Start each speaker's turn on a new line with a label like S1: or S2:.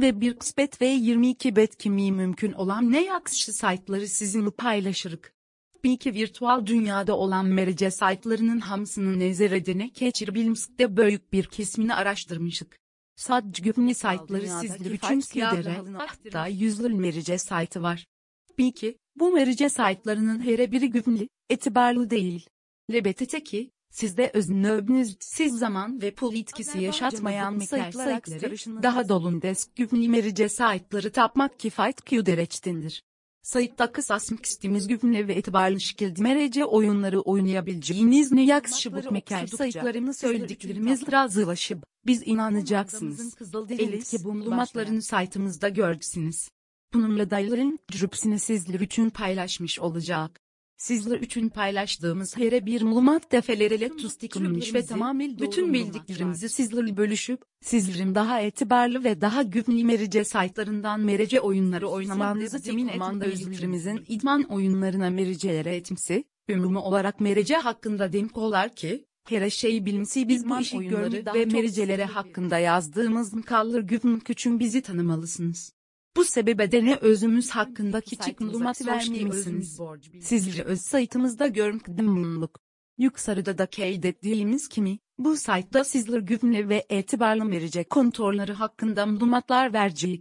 S1: ve bir kısmet ve 22 bet kimi mümkün olan ne yakışı saytları sizinle paylaşırık. Bir iki virtual dünyada olan merece saytlarının hamsını nezerede geçirebilmekte büyük bir kesmini araştırmışık. Sadece güvenli saytları sizler için sidere, hatta yüzlü merice saytı var. Bir iki, bu merice saytlarının her biri güvenli, etibarlı değil. Lebetete ki, sizde öznöbünüz siz zaman ve pul etkisi yaşatmayan meker saytları, daha dolun desk güvenli merice saytları tapmak kifayet kü dereçtindir. Sayıtta kısas istimiz güvenli ve etibarlı şekilde merece oyunları oynayabileceğiniz ne yakışı bu meker sayıtlarını söylediklerimiz razılaşıp, biz inanacaksınız. Elit ki bu malumatlarını saytımızda görürsünüz. Bununla dayıların cürüpsini sizler için paylaşmış olacak. Sizler için paylaştığımız her bir malumat defeleriyle tustiklenmiş ve tamamen bütün bildiklerimizi sizlerle bölüşüp, sizlerin daha etibarlı ve daha güvenli merece saytlarından merece oyunları oynamanızı temin etmanda özlerimizin idman oyunlarına merecelere etimsi, ümumi olarak merece hakkında demkolar ki, her şeyi bilimsi biz bu işi oyunları ve mericelere hakkında yazdığımız mkallar güven küçün bizi tanımalısınız. Bu sebebeden özümüz hakkında küçük malumat vermemişsiniz. Sizleri öz saytımızda görmekten mutluluk. Yukarıda da kaydettiğimiz kimi, bu saytta sizler güvenli ve etibarlı verecek kontrolleri hakkında malumatlar verecek.